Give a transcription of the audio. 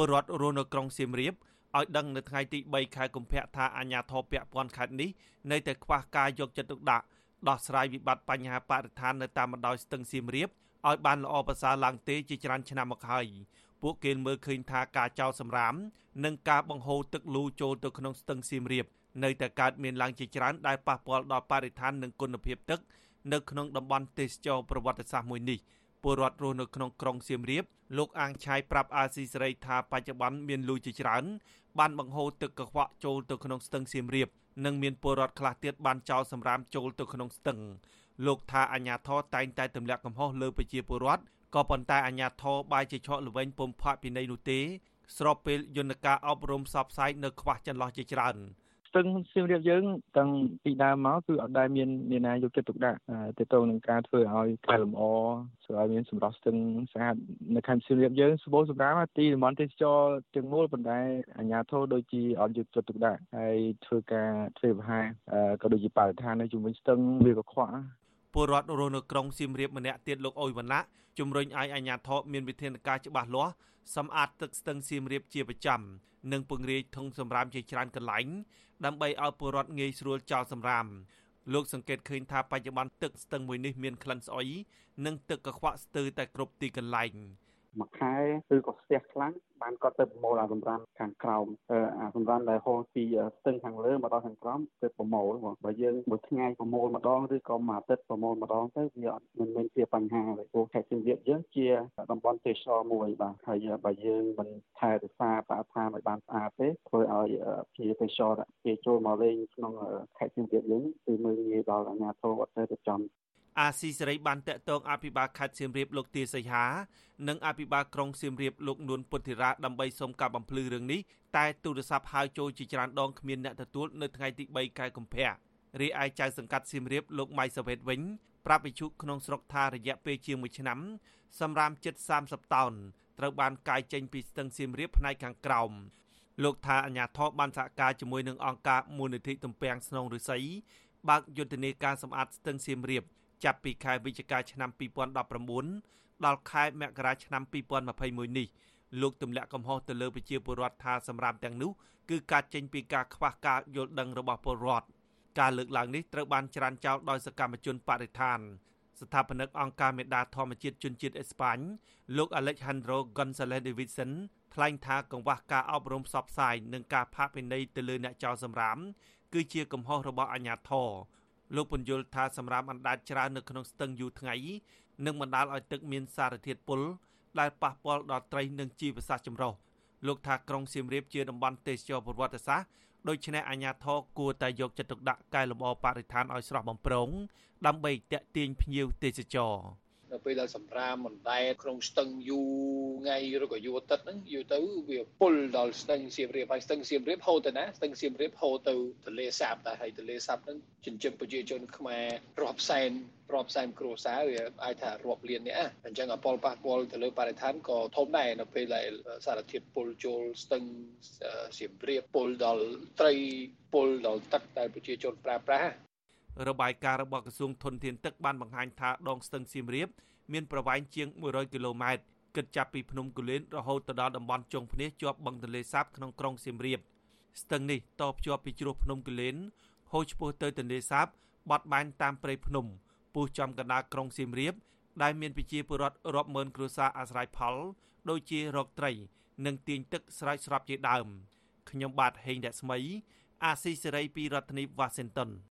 ពលរដ្ឋរស់នៅក្រុងសៀមរាបឲ្យដឹងនៅថ្ងៃទី3ខែកុម្ភៈថាអាជ្ញាធរពាក់ព័ន្ធខេត្តនេះនៅតែខ្វះការយកចិត្តទុកដាក់ដោះស្រាយវិបត្តិបញ្ហាបរិស្ថាននៅតាមបណ្ដោយស្ទឹងសៀមរាបឲ្យបានល្អប្រសើរឡើងទេជាច្រើនឆ្នាំមកហើយពួកគេមើលឃើញថាការចោលសម្រាមនិងការបង្ហូរទឹកលូចូលទៅក្នុងស្ទឹងសៀមរាបនៅតែកើតមានឡើងជាច្រើនដែលប៉ះពាល់ដល់បរិស្ថាននិងគុណភាពទឹកនៅក្នុងតំបន់ទេសចរប្រវត្តិសាស្ត្រមួយនេះ ពលរដ្ឋរស់នៅក្នុងក្រុងសៀមរាបលោកអាងឆាយប្រាប់អាស៊ីសេរីថាបច្ចុប្បន្នមានលូជាច្រើន បានបង្ហូរទឹកកខ្វក់ចូលទៅក្នុងស្ទឹងសៀមរាបនិងមានពលរដ្ឋខ្លះទៀតបានចោលសម្រាមចូលទៅក្នុងស្ទឹងលោកថាអាញាធរតែងតែទម្លាក់កំហុសលើប្រជាពលរដ្ឋក៏ប៉ុន្តែអាញាធរបាយជាឆក់ល្វែងពុំផាកពិន័យនោះទេ ស្របពេលយន្តការអប់រំផ្សព្វផ្សាយនៅខ្វះចន្លោះជាច្រើន ស្ទឹងសៀមរាបយើងតាំងពីដើមមកគឺអត់ដែលមានមានណាយកចិត្តទុកដាក់ទៅទៅនឹងការធ្វើឲ្យកែលម្អធ្វើឲ្យមានសម្រស់ស្ទឹងស្អាតនៅខេត្តសៀមរាបយើងសម្បូរសម្រាប់ទីតំបន់ទេសចរទាំងមូលប៉ុន្តែអាជ្ញាធរដូចជាអត់យកចិត្តទុកដាក់ហើយធ្វើការធ្វើប្រហារក៏ដូចជាបរិស្ថាននៅជុំវិញស្ទឹងវាក៏ខ្វះ ពលរដ្ឋរស់នៅក្រុងសៀមរាបម្នាក់ទៀតលោកអុយវណ្ណៈជំរុញឲ្យអាជ្ញាធរមានវិធានការច្បាស់លាស់សម្អាតទឹកស្ទឹងសៀមរាបជាប្រចាំនិងពង្រាយធុងសម្រាមជាច្រើនកន្លែងដើម្បីឲ្យពលរដ្ឋងាយស្រួលចោលសម្រាមលោកសង្កេតឃើញថាបច្ចុប្បន្នទឹកស្ទឹងមួយនេះមានក្លិនស្អុយនិងទឹកកខ្វក់ស្ទើរតែគ្រប់ទីកន្លែង មួយខែគឺក៏ស្ទះខ្លាំងបានគាត់ទៅប្រមូលអាសម្រាមខាងក្រោមអាសម្រាមដែលហូរពីស្ទឹងខាងលើមកដល់ខាងក្រោមទៅប្រមូលបើយើងមួយថ្ងៃប្រមូលម្ដងឬក៏មួយអាទិត្យប្រមូលម្ដងទៅវាអត់មិនមានជាបញ្ហាទេព្រោះខេត្តសៀមរាបយើងជាតំបន់ទេសចរមួយបាទហើយបើយើងមិនថែរក្សាបរិស្ថានឲ្យបានស្អាតទេធ្វើឲ្យជាទេសចរគេចូលមកលេងក្នុងខេត្តសៀមរាបយើងគឺមើលងាយដល់អាជ្ញាធរអត់ទៅចំ អាស៊ីសេរីបានតាក់ទងអភិបាលខេត្តសៀមរាបលោកទាសីហា និងអភិបាលក្រុងសៀមរាបលោកនួនពុទ្ធិរាដើម្បីសុំការបំភ្លឺរឿងនេះតែទូរស័ព្ទហៅចូលជាច្រើនដងគ្មានអ្នកទទួលនៅថ្ងៃទី3ខែកុម្ភៈរីឯចៅសង្កាត់សៀមរាបលោកម៉ៃសាវ៉េតវិញប្រាប់វិជុក្នុងស្រុកថារយៈពេលជាង1ឆ្នាំសម្រាមជិត30តោនត្រូវបានកាយចេញពីស្ទឹងសៀមរាបផ្នែកខាងក្រោមលោកថាអាញាធរបានសហការជាមួយនឹងអង្គការមូលនិធិទំពាំងស្នងឫស្សីបើកយុទ្ធនាការសម្អាតស្ទឹងសៀមរាប ចាប់ពីខែវិច្ឆិកាឆ្នាំ2019ដល់ខែមករាឆ្នាំ2021នេះលោកទម្លាក់កំហុសទៅលើប្រជាពលរដ្ឋថាសម្រាប់ទាំងនោះគឺការចេញពីការខ្វះការយល់ដឹងរបស់ពលរដ្ឋការលើកឡើងនេះត្រូវបានច្រានចោលដោយសកម្មជនបរិស្ថាន ស្ថាបនិកអង្គការមេដាធម្មជាតិជនជាតិអេស្ប៉ាញលោក Alejandro Gonzalez Davidson ថ្លែងថាកង្វះការអប់រំផ្សព្វផ្សាយនិងការផាកពិន័យទៅលើអ្នកចោលសម្រាមគឺជាកំហុសរបស់អាជ្ញាធរ លោកពន្យល់ថាសម្រាប់អណ្ដាតច្រើននៅក្នុងស្ទឹងយូរថ្ងៃនឹងបណ្ដាលឲ្យទឹកមានសារធាតុពុលដែលប៉ះពាល់ដល់ត្រីនិងជីវសាស្ត្រចម្រុះលោកថាក្រុងសៀមរាបជាតំបន់ទេសចរប្រវត្តិសាស្ត្រដូច្នេះអាជ្ញាធរគួរតែយកចិត្តទុកដាក់កែលម្អបរិស្ថានឲ្យស្រស់បំព្រងដើម្បីទាក់ទាញភ្ញៀវទេសចរ នៅពេលដែលសម្រាមបណ្ដែតក្នុងស្ទឹងយូរថ្ងៃឬក៏យូរអាទិត្យហ្នឹងយូរទៅវាពុលដល់ស្ទឹងសៀមរាបហើយស្ទឹងសៀមរាបហូរទៅណាស្ទឹងសៀមរាបហូរទៅទន្លេសាបតែហើយទន្លេសាបហ្នឹងចិញ្ចឹមប្រជាជនខ្មែររាប់សែនរាប់សែនគ្រួសារវាអាចថារាប់លាននេះអញ្ចឹងអពលប៉ះពាល់ទៅលើបរិស្ថានក៏ធំដែរនៅពេលដែលសារធាតុពុលចូលស្ទឹងសៀមរាបពុលដល់ត្រីពុលដល់ទឹកដែលប្រជាជនប្រើប្រាស់ របាយការណ៍របស់ក្រសួងធនធានទឹកបានបង្ហាញថាដងស្ទឹងសៀមរាបមានប្រវែងជាង100គីឡូម៉ែត្រគិតចាប់ពីភ្នំគូលែនរហូតទៅដល់តំបន់ចុងភ្នែកជាប់បឹងទន្លេសាបក្នុងក្រុងសៀមរាបស្ទឹងនេះតភ្ជាប់ពីជ្រោះភ្នំគូលែនហូរឆ្ពោះទៅទន្លេសាបបត់បែនតាមព្រៃភ្នំពុះចំកណ្ដាលក្រុងសៀមរាប ដែលមានប្រជាពលរដ្ឋរាប់ម៉ឺនគ្រួសារអាស្រ័យផល ដូចជារកត្រី និងទាញទឹកស្រោចស្រពជាដើមខ្ញុំបាទហេងរស្មី អាស៊ីសេរីពីរដ្ឋធានី Washington